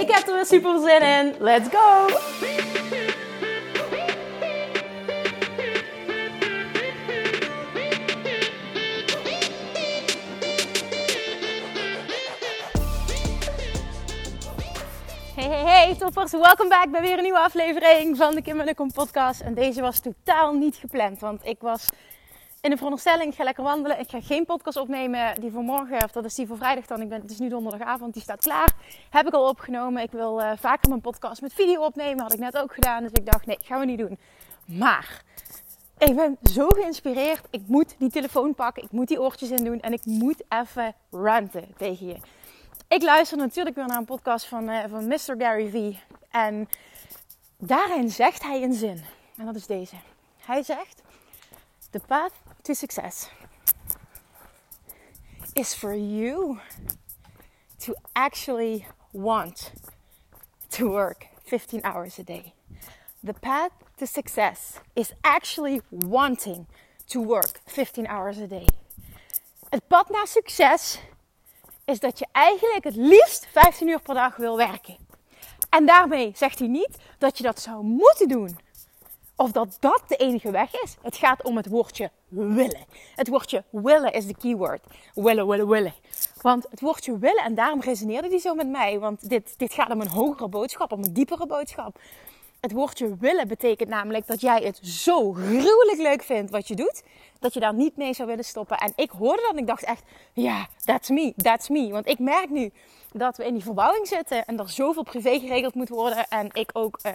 Ik heb er weer super zin in. Let's go! Hey, hey, hey, toppers. Welkom back bij weer een nieuwe aflevering van de Kim en Kom podcast. En deze was totaal niet gepland, want ik was in de veronderstelling, ik ga lekker wandelen. Ik ga geen podcast opnemen die voor morgen, of dat is die voor vrijdag dan. Ik ben, het is nu donderdagavond, die staat klaar. Heb ik al opgenomen. Ik wil uh, vaker mijn podcast met video opnemen. Had ik net ook gedaan. Dus ik dacht, nee, gaan we niet doen. Maar ik ben zo geïnspireerd. Ik moet die telefoon pakken. Ik moet die oortjes in doen. En ik moet even ranten tegen je. Ik luister natuurlijk weer naar een podcast van, uh, van Mr. Gary Vee. En daarin zegt hij een zin. En dat is deze. Hij zegt: The path to success is for you to actually want to work 15 hours a day. The path to success is actually wanting to work 15 hours a day. Het pad naar succes is dat je eigenlijk het liefst 15 uur per dag wil werken. En daarmee zegt hij niet dat je dat zou moeten doen. Of dat dat de enige weg is. Het gaat om het woordje willen. Het woordje willen is de keyword. Willen, willen, willen. Want het woordje willen, en daarom resoneerde die zo met mij. Want dit, dit gaat om een hogere boodschap, om een diepere boodschap. Het woordje willen betekent namelijk dat jij het zo gruwelijk leuk vindt wat je doet, dat je daar niet mee zou willen stoppen. En ik hoorde dat en ik dacht echt, ja, that's me, that's me. Want ik merk nu dat we in die verbouwing zitten en er zoveel privé geregeld moet worden. En ik ook uh,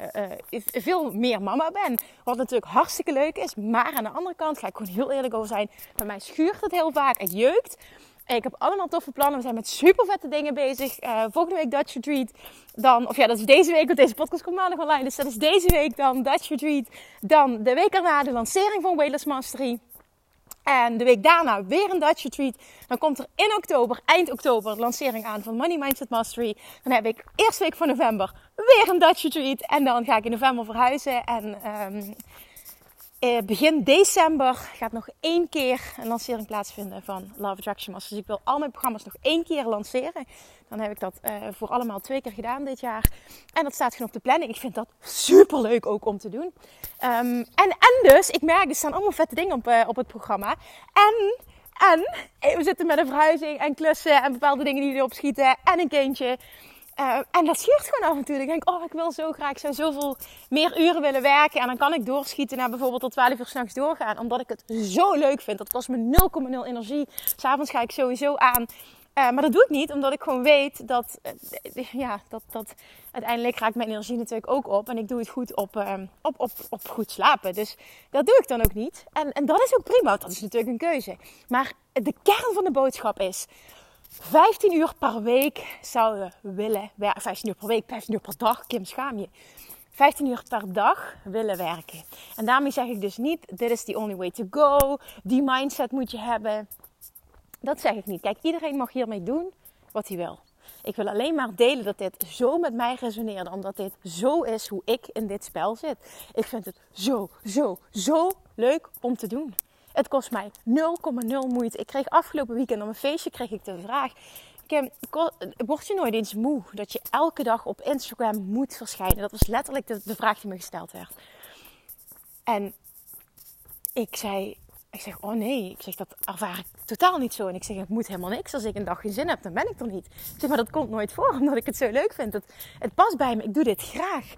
uh, veel meer mama ben. Wat natuurlijk hartstikke leuk is. Maar aan de andere kant, ga ik gewoon heel eerlijk over zijn, bij mij schuurt het heel vaak, het jeukt. Ik heb allemaal toffe plannen. We zijn met super vette dingen bezig. Uh, volgende week Dutch Retreat. Dan, of ja, dat is deze week, want deze podcast komt maandag online. Dus dat is deze week dan Dutch Retreat. Dan de week erna de lancering van Whalers Mastery. En de week daarna weer een Dutch Retreat. Dan komt er in oktober, eind oktober, de lancering aan van Money Mindset Mastery. Dan heb ik eerste week van november weer een Dutch Retreat. En dan ga ik in november verhuizen. En um, eh, begin december gaat nog één keer een lancering plaatsvinden van Love Attraction Masters. Dus ik wil al mijn programma's nog één keer lanceren. Dan heb ik dat uh, voor allemaal twee keer gedaan dit jaar. En dat staat gewoon op de planning. Ik vind dat super leuk ook om te doen. Um, en, en dus, ik merk, er staan allemaal vette dingen op, uh, op het programma. En, en, we zitten met een verhuizing en klussen en bepaalde dingen die erop schieten. En een kindje. Uh, en dat schuurt gewoon af toe. Ik denk, oh, ik wil zo graag, ik zou zoveel meer uren willen werken. En dan kan ik doorschieten naar bijvoorbeeld tot 12 uur s'nachts doorgaan. Omdat ik het zo leuk vind. Dat kost me 0,0 energie. S'avonds ga ik sowieso aan. Uh, maar dat doe ik niet, omdat ik gewoon weet dat, uh, ja, dat, dat uiteindelijk raakt mijn energie natuurlijk ook op. En ik doe het goed op, op, op, op goed slapen. Dus dat doe ik dan ook niet. En, en dat is ook prima, dat is natuurlijk een keuze. Maar de kern van de boodschap is 15 uur per week zouden willen werken. 15 uur per week, 15 uur per dag. Kim, schaam je. 15 uur per dag willen werken. En daarmee zeg ik dus niet, dit is the only way to go. Die mindset moet je hebben. Dat zeg ik niet. Kijk, iedereen mag hiermee doen wat hij wil. Ik wil alleen maar delen dat dit zo met mij resoneerde. Omdat dit zo is hoe ik in dit spel zit. Ik vind het zo, zo, zo leuk om te doen. Het kost mij 0,0 moeite. Ik kreeg afgelopen weekend op een feestje kreeg ik de vraag. Word je nooit eens moe dat je elke dag op Instagram moet verschijnen? Dat was letterlijk de, vraag die me gesteld werd. En ik zei, ik zeg, oh nee, ik zeg, dat ervaar ik totaal niet zo. En ik zeg, het moet helemaal niks. Als ik een dag geen zin heb, dan ben ik er niet. Zeg, maar dat komt nooit voor, omdat ik het zo leuk vind. Het past bij me, ik doe dit graag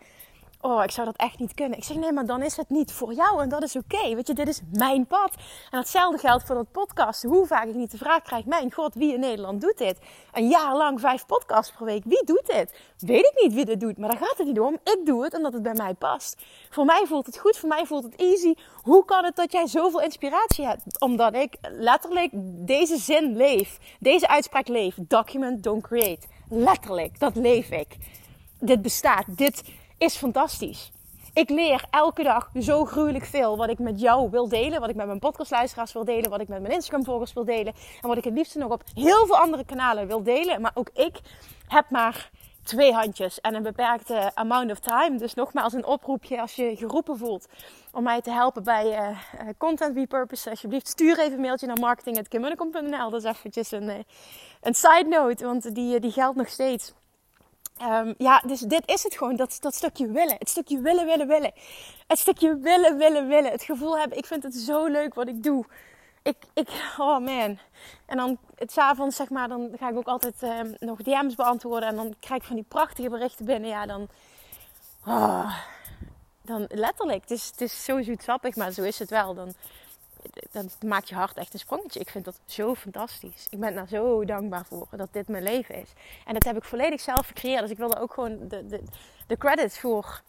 oh, ik zou dat echt niet kunnen. Ik zeg, nee, maar dan is het niet voor jou en dat is oké. Weet je, dit is mijn pad. En hetzelfde geldt voor dat podcast. Hoe vaak ik niet de vraag krijg, mijn god, wie in Nederland doet dit? Een jaar lang vijf podcasts per week. Wie doet dit? Weet ik niet wie dit doet, maar daar gaat het niet om. Ik doe het omdat het bij mij past. Voor mij voelt het goed, voor mij voelt het easy. Hoe kan het dat jij zoveel inspiratie hebt? Omdat ik letterlijk deze zin leef. Deze uitspraak leef. Document, don't create. Letterlijk, dat leef ik. dit bestaat. Dit is fantastisch. Ik leer elke dag zo gruwelijk veel wat ik met jou wil delen, wat ik met mijn podcastluisteraars wil delen, wat ik met mijn Instagram-volgers wil delen en wat ik het liefst nog op heel veel andere kanalen wil delen. Maar ook ik heb maar twee handjes en een beperkte amount of time. Dus nogmaals een oproepje als je geroepen voelt om mij te helpen bij uh, content repurpose. Alsjeblieft stuur even een mailtje naar marketing.kimmunnekom.nl. Dat is eventjes een, uh, een side note, want die, die geldt nog steeds. Um, ja, dus dit is het gewoon. Dat, dat stukje willen. Het stukje willen, willen, willen. Het stukje willen, willen, willen. Het gevoel hebben, ik vind het zo leuk wat ik doe. Ik, ik, oh man. En dan het s'avonds, zeg maar, dan ga ik ook altijd um, nog DM's beantwoorden. En dan krijg ik van die prachtige berichten binnen. Ja, dan... Oh, dan letterlijk. Het is, het is zo zoetsappig, maar zo is het wel. Dan, dan maakt je hart echt een sprongetje. Ik vind dat zo fantastisch. Ik ben daar zo dankbaar voor dat dit mijn leven is. En dat heb ik volledig zelf gecreëerd. Dus ik wilde ook gewoon de, de, de credits voor.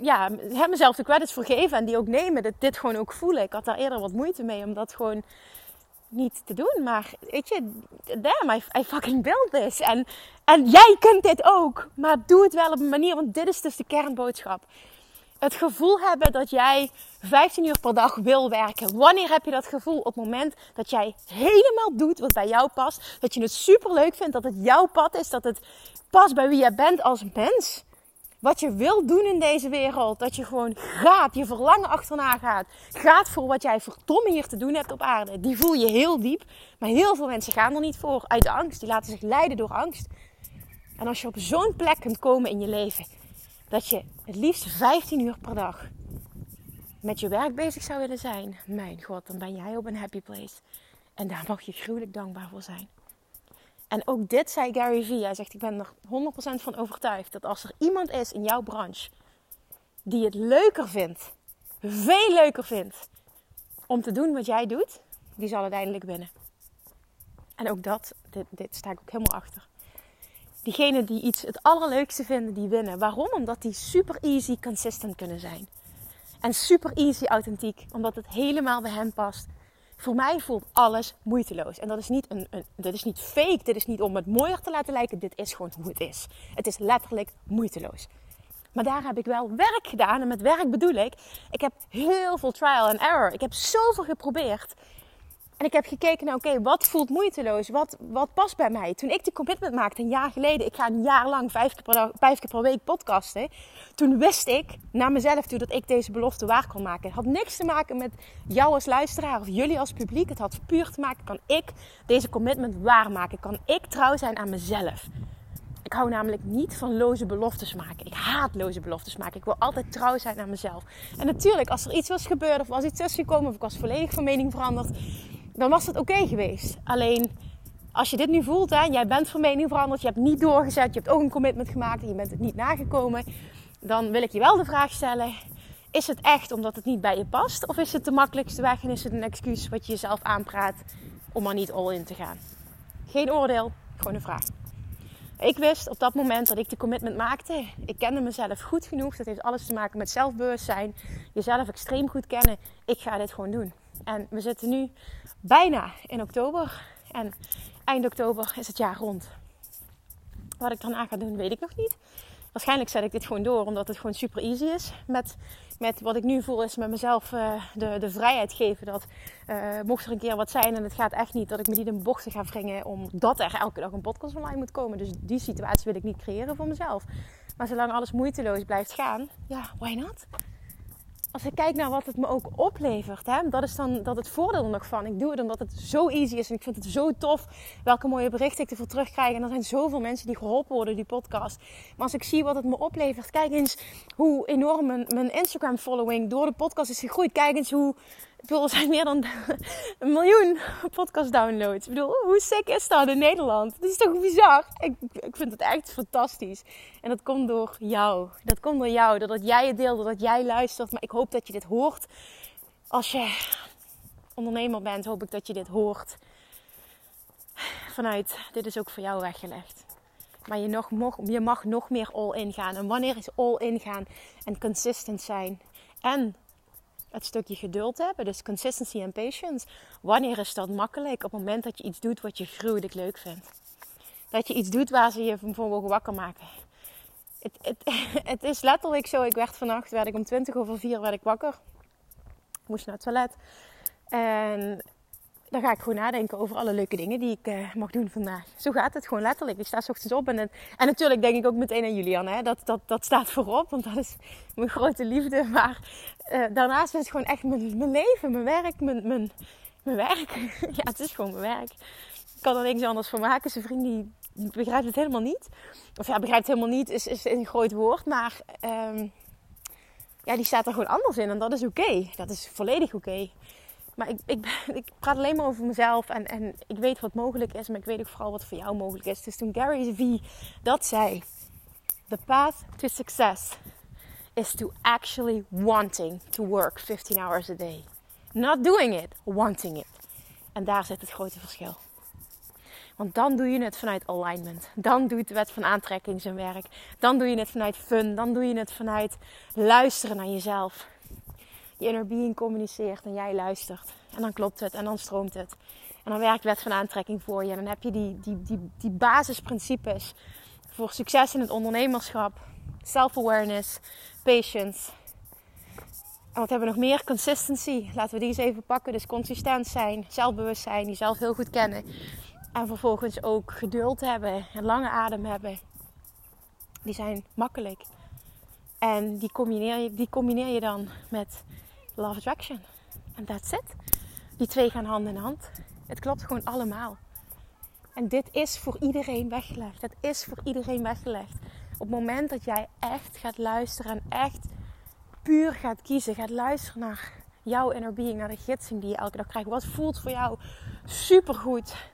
Ja, heb mezelf de credits voor geven en die ook nemen. Dat dit gewoon ook voelen. Ik had daar eerder wat moeite mee om dat gewoon niet te doen. Maar weet je, damn, I, I fucking build this. En, en jij kunt dit ook. Maar doe het wel op een manier, want dit is dus de kernboodschap het gevoel hebben dat jij 15 uur per dag wil werken. Wanneer heb je dat gevoel? Op het moment dat jij helemaal doet wat bij jou past. Dat je het super leuk vindt, dat het jouw pad is, dat het past bij wie jij bent als mens. Wat je wil doen in deze wereld. Dat je gewoon gaat, je verlangen achterna gaat. Gaat voor wat jij verdomme hier te doen hebt op aarde. Die voel je heel diep. Maar heel veel mensen gaan er niet voor uit angst. Die laten zich leiden door angst. En als je op zo'n plek kunt komen in je leven dat je het liefst 15 uur per dag met je werk bezig zou willen zijn. Mijn god, dan ben jij op een happy place. En daar mag je gruwelijk dankbaar voor zijn. En ook dit zei Gary Vee. Hij zegt, ik ben er 100% van overtuigd dat als er iemand is in jouw branche die het leuker vindt, veel leuker vindt, om te doen wat jij doet, die zal uiteindelijk winnen. En ook dat, dit, dit sta ik ook helemaal achter diegenen die iets het allerleukste vinden, die winnen. Waarom? Omdat die super easy consistent kunnen zijn. En super easy authentiek, omdat het helemaal bij hen past. Voor mij voelt alles moeiteloos. En dat is niet, een, dit is niet fake, dit is niet om het mooier te laten lijken, dit is gewoon hoe het is. Het is letterlijk moeiteloos. Maar daar heb ik wel werk gedaan. En met werk bedoel ik, ik heb heel veel trial and error. Ik heb zoveel geprobeerd. En ik heb gekeken naar, oké, wat voelt moeiteloos? Wat, wat past bij mij? Toen ik die commitment maakte, een jaar geleden, ik ga een jaar lang vijf keer per, dag, vijf keer per week podcasten. Toen wist ik naar mezelf toe dat ik deze belofte waar kon maken. Het had niks te maken met jou als luisteraar of jullie als publiek. Het had puur te maken, kan ik deze commitment waarmaken? Kan ik trouw zijn aan mezelf? Ik hou namelijk niet van loze beloftes maken. Ik haat loze beloftes maken. Ik wil altijd trouw zijn aan mezelf. En natuurlijk, als er iets was gebeurd of was iets tussen gekomen of ik was volledig van mening veranderd, dan was het oké geweest. Alleen als je dit nu voelt, hè, jij bent van mening veranderd, je hebt niet doorgezet, je hebt ook een commitment gemaakt en je bent het niet nagekomen, dan wil ik je wel de vraag stellen: is het echt omdat het niet bij je past? Of is het de makkelijkste weg en is het een excuus wat je jezelf aanpraat om er niet all in te gaan? Geen oordeel, gewoon een vraag. Ik wist op dat moment dat ik de commitment maakte. Ik kende mezelf goed genoeg. Dat heeft alles te maken met zelfbewustzijn. Jezelf extreem goed kennen. Ik ga dit gewoon doen. En we zitten nu bijna in oktober. En eind oktober is het jaar rond. Wat ik daarna ga doen, weet ik nog niet. Waarschijnlijk zet ik dit gewoon door, omdat het gewoon super easy is. Met, met wat ik nu voel, is met mezelf uh, de, de vrijheid geven. Dat uh, mocht er een keer wat zijn en het gaat echt niet, dat ik me niet in bochten ga wringen. Omdat er elke dag een podcast online moet komen. Dus die situatie wil ik niet creëren voor mezelf. Maar zolang alles moeiteloos blijft gaan, ja, why not? Als ik kijk naar wat het me ook oplevert, hè, dat is dan dat het voordeel er nog van. Ik doe het omdat het zo easy is en ik vind het zo tof welke mooie berichten ik ervoor terugkrijg. En er zijn zoveel mensen die geholpen worden, die podcast. Maar als ik zie wat het me oplevert, kijk eens hoe enorm mijn, mijn Instagram following door de podcast is gegroeid. Kijk eens hoe bedoel, zijn meer dan een miljoen podcast downloads. Ik bedoel, hoe sick is dat in Nederland? Dat is toch bizar? Ik, ik vind het echt fantastisch. En dat komt door jou. Dat komt door jou. Doordat jij het deelt, doordat jij luistert. Maar ik hoop dat je dit hoort. Als je ondernemer bent, hoop ik dat je dit hoort. Vanuit, dit is ook voor jou weggelegd. Maar je, nog, je mag nog meer all in gaan. En wanneer is all in gaan en consistent zijn? En het stukje geduld hebben. Dus consistency en patience. Wanneer is dat makkelijk? Op het moment dat je iets doet wat je gruwelijk leuk vindt. Dat je iets doet waar ze je voor wakker maken. het, het, het is letterlijk zo. Ik werd vannacht, werd ik om 20 over 4 werd ik wakker. Ik moest naar het toilet. En dan ga ik gewoon nadenken over alle leuke dingen die ik uh, mag doen vandaag. Zo gaat het gewoon letterlijk. Ik sta s ochtends op en, en natuurlijk denk ik ook meteen aan Julian. Hè? Dat, dat, dat staat voorop, want dat is mijn grote liefde. Maar uh, daarnaast is het gewoon echt mijn, mijn leven, mijn werk, mijn, mijn, werk. ja, het is gewoon mijn werk. Ik kan er niks anders van maken. Zijn vriend die begrijpt het helemaal niet. Of ja, begrijpt het helemaal niet is, is een groot woord. Maar um, ja, die staat er gewoon anders in. En dat is oké. Dat is volledig oké. Maar ik, ik, ik, praat alleen maar over mezelf. En, en ik weet wat mogelijk is. Maar ik weet ook vooral wat voor jou mogelijk is. Dus toen Gary V dat zei. The path to success is to actually wanting to work 15 hours a day. Not doing it, wanting it. En daar zit het grote verschil. Want dan doe je het vanuit alignment. Dan doet de wet van aantrekking zijn werk. Dan doe je het vanuit fun. Dan doe je het vanuit luisteren naar jezelf. Je inner being communiceert en jij luistert. En dan klopt het en dan stroomt het. En dan werkt wet van aantrekking voor je. En dan heb je die, die, die, die basisprincipes voor succes in het ondernemerschap. Self-awareness, patience. En wat hebben we nog meer? Consistency. Laten we die eens even pakken. Dus consistent zijn, zelfbewustzijn, jezelf heel goed kennen. En vervolgens ook geduld hebben en lange adem hebben. Die zijn makkelijk. En die combineer je, die combineer je dan met love attraction. En that's it. Die twee gaan hand in hand. Het klopt gewoon allemaal. En dit is voor iedereen weggelegd. Het is voor iedereen weggelegd. Op het moment dat jij echt gaat luisteren en echt puur gaat kiezen, gaat luisteren naar jouw inner being, naar de gidsing die je elke dag krijgt. Wat voelt voor jou supergoed?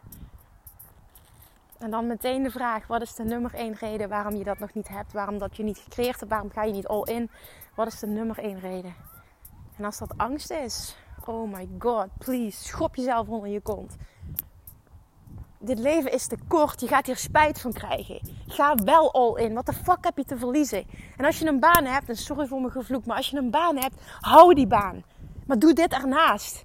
En dan meteen de vraag: wat is de nummer één reden waarom je dat nog niet hebt? Waarom dat je niet gecreëerd hebt? Waarom ga je niet all in? Wat is de nummer één reden? En als dat angst is, oh my god, please, schop jezelf onder je kont. Dit leven is te kort, je gaat hier spijt van krijgen. Ga wel all in. Wat de fuck heb je te verliezen? En als je een baan hebt, en sorry voor mijn gevloek, maar als je een baan hebt, hou die baan. Maar doe dit ernaast.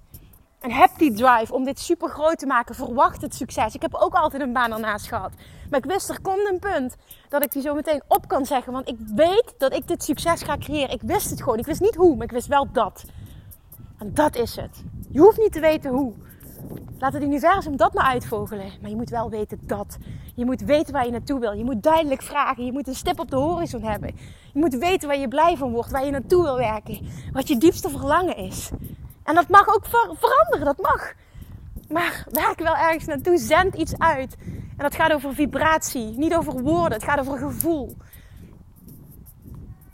En heb die drive om dit super groot te maken. Verwacht het succes. Ik heb ook altijd een baan ernaast gehad. Maar ik wist, er komt een punt dat ik die zo meteen op kan zeggen. Want ik weet dat ik dit succes ga creëren. Ik wist het gewoon. Ik wist niet hoe, maar ik wist wel dat. En dat is het. Je hoeft niet te weten hoe. Laat het universum dat maar uitvogelen. Maar je moet wel weten dat. Je moet weten waar je naartoe wil. Je moet duidelijk vragen. Je moet een stip op de horizon hebben. Je moet weten waar je blij van wordt. Waar je naartoe wil werken. Wat je diepste verlangen is. En dat mag ook ver veranderen, dat mag. Maar werk wel ergens naartoe, zend iets uit. En dat gaat over vibratie, niet over woorden, het gaat over gevoel.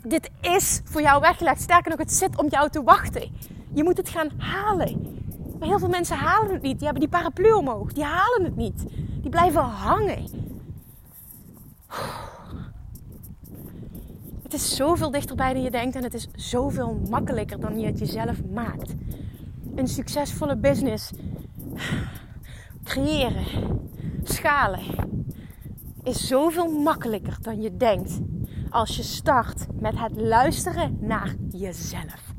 Dit is voor jou weggelegd. Sterker nog, het zit om jou te wachten. Je moet het gaan halen. Maar heel veel mensen halen het niet. Die hebben die paraplu omhoog. Die halen het niet. Die blijven hangen. Het is zoveel dichterbij dan je denkt en het is zoveel makkelijker dan je het jezelf maakt een succesvolle business creëren, schalen, is zoveel makkelijker dan je denkt als je start met het luisteren naar jezelf.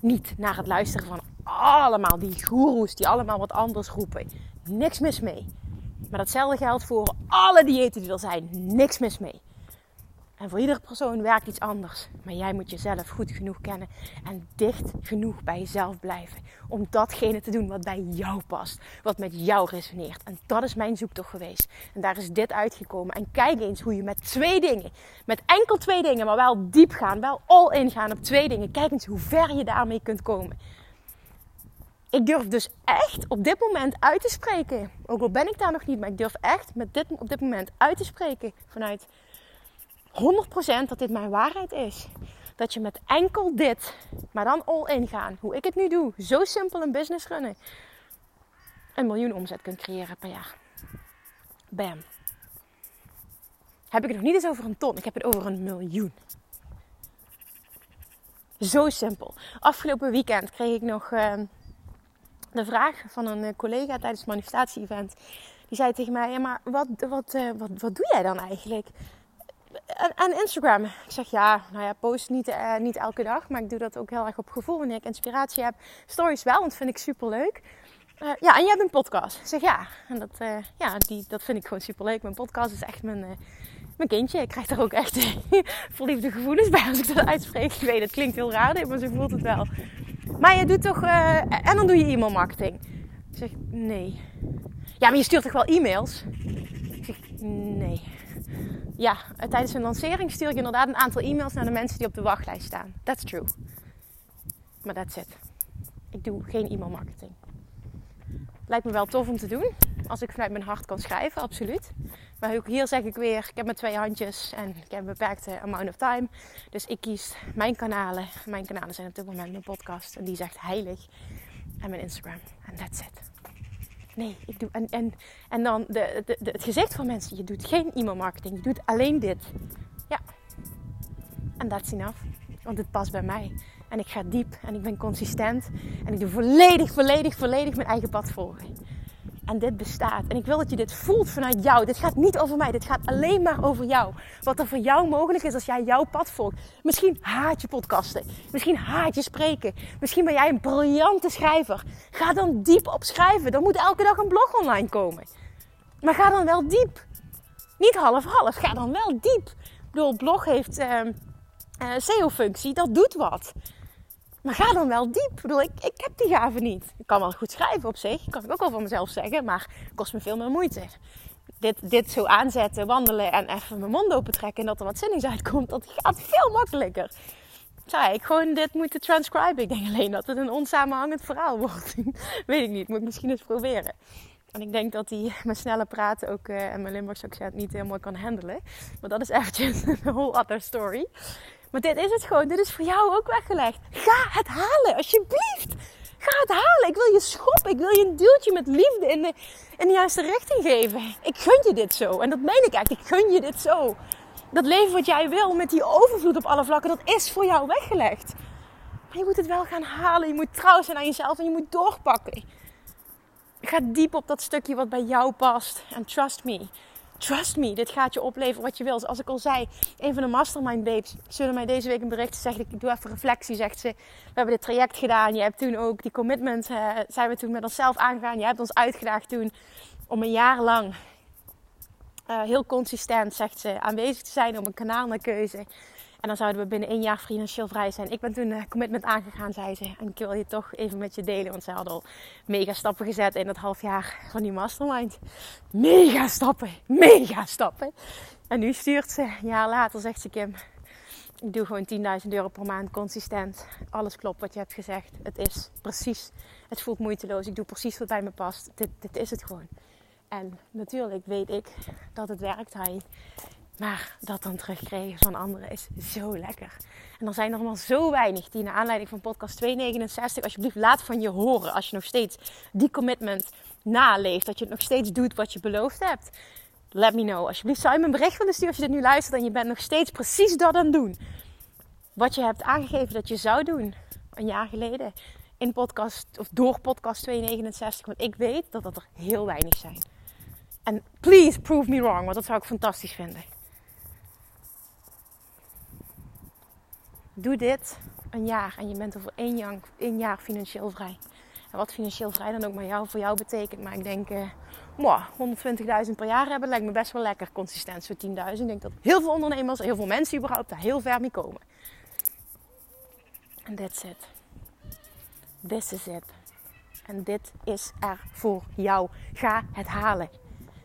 Niet naar het luisteren van allemaal die goeroes die allemaal wat anders roepen. Niks mis mee. Maar datzelfde geldt voor alle diëten die er zijn. Niks mis mee. En voor iedere persoon werkt iets anders. Maar jij moet jezelf goed genoeg kennen en dicht genoeg bij jezelf blijven. Om datgene te doen wat bij jou past. Wat met jou resoneert. En dat is mijn zoektocht geweest. En daar is dit uitgekomen. En kijk eens hoe je met twee dingen, met enkel twee dingen, maar wel diep gaan, wel all in gaan op twee dingen. Kijk eens hoe ver je daarmee kunt komen. Ik durf dus echt op dit moment uit te spreken. Ook al ben ik daar nog niet, maar ik durf echt met dit, op dit moment uit te spreken vanuit 100% dat dit mijn waarheid is. Dat je met enkel dit, maar dan all in gaan, hoe ik het nu doe, zo simpel een business runnen, een miljoen omzet kunt creëren per jaar. Bam. Heb ik het nog niet eens over een ton, ik heb het over een miljoen. Zo simpel. Afgelopen weekend kreeg ik nog uh, de vraag van een eh, collega tijdens het manifestatie-event. Die zei tegen mij: Ja, maar wat, wat, uh, wat, wat doe jij dan eigenlijk? En, Instagram. Ik zeg ja, nou ja, post niet, uh, niet elke dag, maar ik doe dat ook heel erg op gevoel wanneer ik inspiratie heb. Stories wel, want vind ik super leuk. Uh, ja, en jij hebt een podcast. Ik zeg ja, en dat, uh, ja, die, dat vind ik gewoon super leuk. Mijn podcast is echt mijn, Mijn kindje krijgt er ook echt verliefde gevoelens bij als ik dat uitspreek. Ik weet, het klinkt heel raar, maar ze voelt het wel. Maar je doet toch... En dan doe je e-mail marketing. Ik zeg, nee. Ja, maar je stuurt toch wel e-mails? Nee. Ja, tijdens een lancering stuur ik inderdaad een aantal e-mails naar de mensen die op de wachtlijst staan. That's true. Maar that's it. Ik doe geen e-mail marketing. Lijkt me wel tof om te doen. Als ik vanuit mijn hart kan schrijven, absoluut. Maar ook hier zeg ik weer, ik heb maar twee handjes en ik heb een beperkte amount of time. Dus ik kies mijn kanalen. Mijn kanalen zijn op dit moment mijn podcast. En die zegt heilig. En mijn Instagram. En that's it. Nee, ik doe. En, en, en dan de, de, het gezicht van mensen: je doet geen e-mail marketing, je doet alleen dit. Ja. En that's enough. Want het past bij mij. En ik ga diep en ik ben consistent. En ik doe volledig, volledig, volledig mijn eigen pad volgen. En dit bestaat. En ik wil dat je dit voelt vanuit jou. Dit gaat niet over mij. Dit gaat alleen maar over jou. Wat er voor jou mogelijk is als jij jouw pad volgt. Misschien haat je podcasten. Misschien haat je spreken. Misschien ben jij een briljante schrijver. Ga dan diep op schrijven. Dan moet elke dag een blog online komen. Maar ga dan wel diep. Niet half-half. Ga dan wel diep. Ik blog heeft uh, uh, SEO-functie. Dat doet wat. Maar ga dan wel diep. Ik bedoel, ik, heb die gave niet. Ik kan wel goed schrijven op zich. Kan ik ook wel van mezelf zeggen. Maar het kost me veel meer moeite. Dit, dit zo aanzetten, wandelen en even mijn mond open trekken. En dat er wat zinnings uitkomt. Dat gaat veel makkelijker. Zou ik gewoon dit moeten transcriben? Ik denk alleen dat het een onsamenhangend verhaal wordt. Weet ik niet. Moet ik misschien eens proberen. En ik denk dat hij mijn snelle praten ook uh, en mijn Limburgs accent niet helemaal kan handelen. Maar dat is eventjes een whole other story. Maar dit is het gewoon. Dit is voor jou ook weggelegd. Ga het halen, alsjeblieft. Ga het halen. Ik wil je schoppen. Ik wil je een duwtje met liefde in de, in de juiste richting geven. Ik gun je dit zo. En dat meen ik echt. Ik gun je dit zo. Dat leven wat jij wil met die overvloed op alle vlakken, dat is voor jou weggelegd. Maar je moet het wel gaan halen. Je moet trouw zijn aan jezelf en je moet doorpakken. Ga diep op dat stukje wat bij jou past. En trust me, Trust me, dit gaat je opleveren wat je wil. Zoals ik al zei, een van de mastermind babes zullen mij deze week een bericht zeggen. Ik doe even reflectie, zegt ze. We hebben dit traject gedaan. Je hebt toen ook die commitment, uh, zijn we toen met onszelf aangegaan. Je hebt ons uitgedaagd toen om een jaar lang uh, heel consistent, zegt ze, aanwezig te zijn op een kanaal naar keuze. En dan zouden we binnen één jaar financieel vrij zijn. Ik ben toen een commitment aangegaan, zei ze. En ik wil je toch even met je delen. Want ze hadden al mega stappen gezet in het half jaar van die mastermind. Mega stappen. Mega stappen. En nu stuurt ze, een jaar later zegt ze Kim. Ik doe gewoon 10.000 euro per maand consistent. Alles klopt wat je hebt gezegd. Het is precies. Het voelt moeiteloos. Ik doe precies wat bij me past. Dit, dit is het gewoon. En natuurlijk weet ik dat het werkt. Hij maar dat dan terugkrijgen van anderen is zo lekker. En er zijn er allemaal zo weinig die naar aanleiding van podcast 269 alsjeblieft laat van je horen. Als je nog steeds die commitment naleeft. Dat je het nog steeds doet wat je beloofd hebt. Let me know. Alsjeblieft zou je me een bericht willen sturen als je dit nu luistert. En je bent nog steeds precies dat aan het doen. Wat je hebt aangegeven dat je zou doen. Een jaar geleden. In podcast of door podcast 269. Want ik weet dat dat er heel weinig zijn. En please prove me wrong. Want dat zou ik fantastisch vinden. Doe dit een jaar en je bent over één jaar, jaar financieel vrij. En wat financieel vrij dan ook maar jou, voor jou betekent. Maar ik denk, eh, 120.000 per jaar hebben lijkt me best wel lekker consistent. Zo 10.000. Ik denk dat heel veel ondernemers, heel veel mensen überhaupt daar heel ver mee komen. En that's it. This is it. En dit is er voor jou. Ga het halen.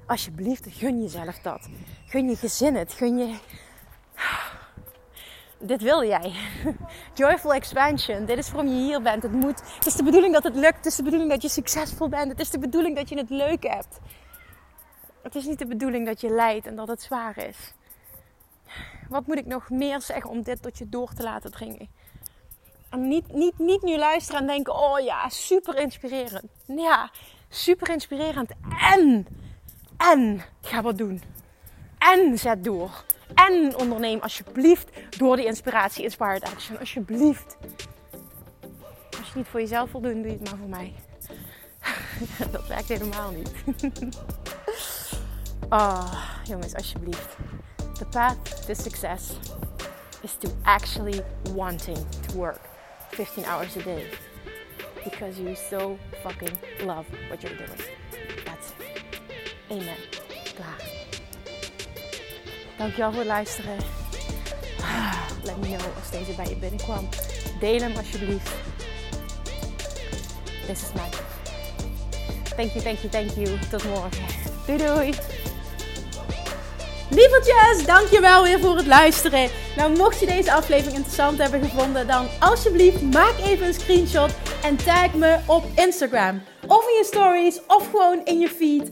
Alsjeblieft, gun jezelf dat. Gun je gezin het. Gun je dit wil jij. Joyful expansion. Dit is waarom je hier bent. Het moet. Het is de bedoeling dat het lukt. Het is de bedoeling dat je succesvol bent. Het is de bedoeling dat je het leuk hebt. Het is niet de bedoeling dat je lijdt en dat het zwaar is. Wat moet ik nog meer zeggen om dit tot je door te laten dringen? En niet, niet, niet nu luisteren en denken: oh ja, super inspirerend. Ja, super inspirerend. En, en ga wat doen. En zet door. En onderneem alsjeblieft door die inspiratie, inspired action. Alsjeblieft. Als je niet voor jezelf wil doen, doe je het maar voor mij. Dat werkt helemaal niet. Oh, jongens, alsjeblieft. The path to success is to actually wanting to work 15 hours a day. Because you so fucking love what you're doing. That's it. Amen. Dankjewel voor het luisteren. Ah, let me know als deze bij je binnenkwam. Deel hem alsjeblieft. This is my Thank you, thank you, thank you. Tot morgen. Doei doei. Lievertjes, dankjewel weer voor het luisteren. Nou, mocht je deze aflevering interessant hebben gevonden, dan alsjeblieft maak even een screenshot en tag me op Instagram. Of in je stories, of gewoon in je feed.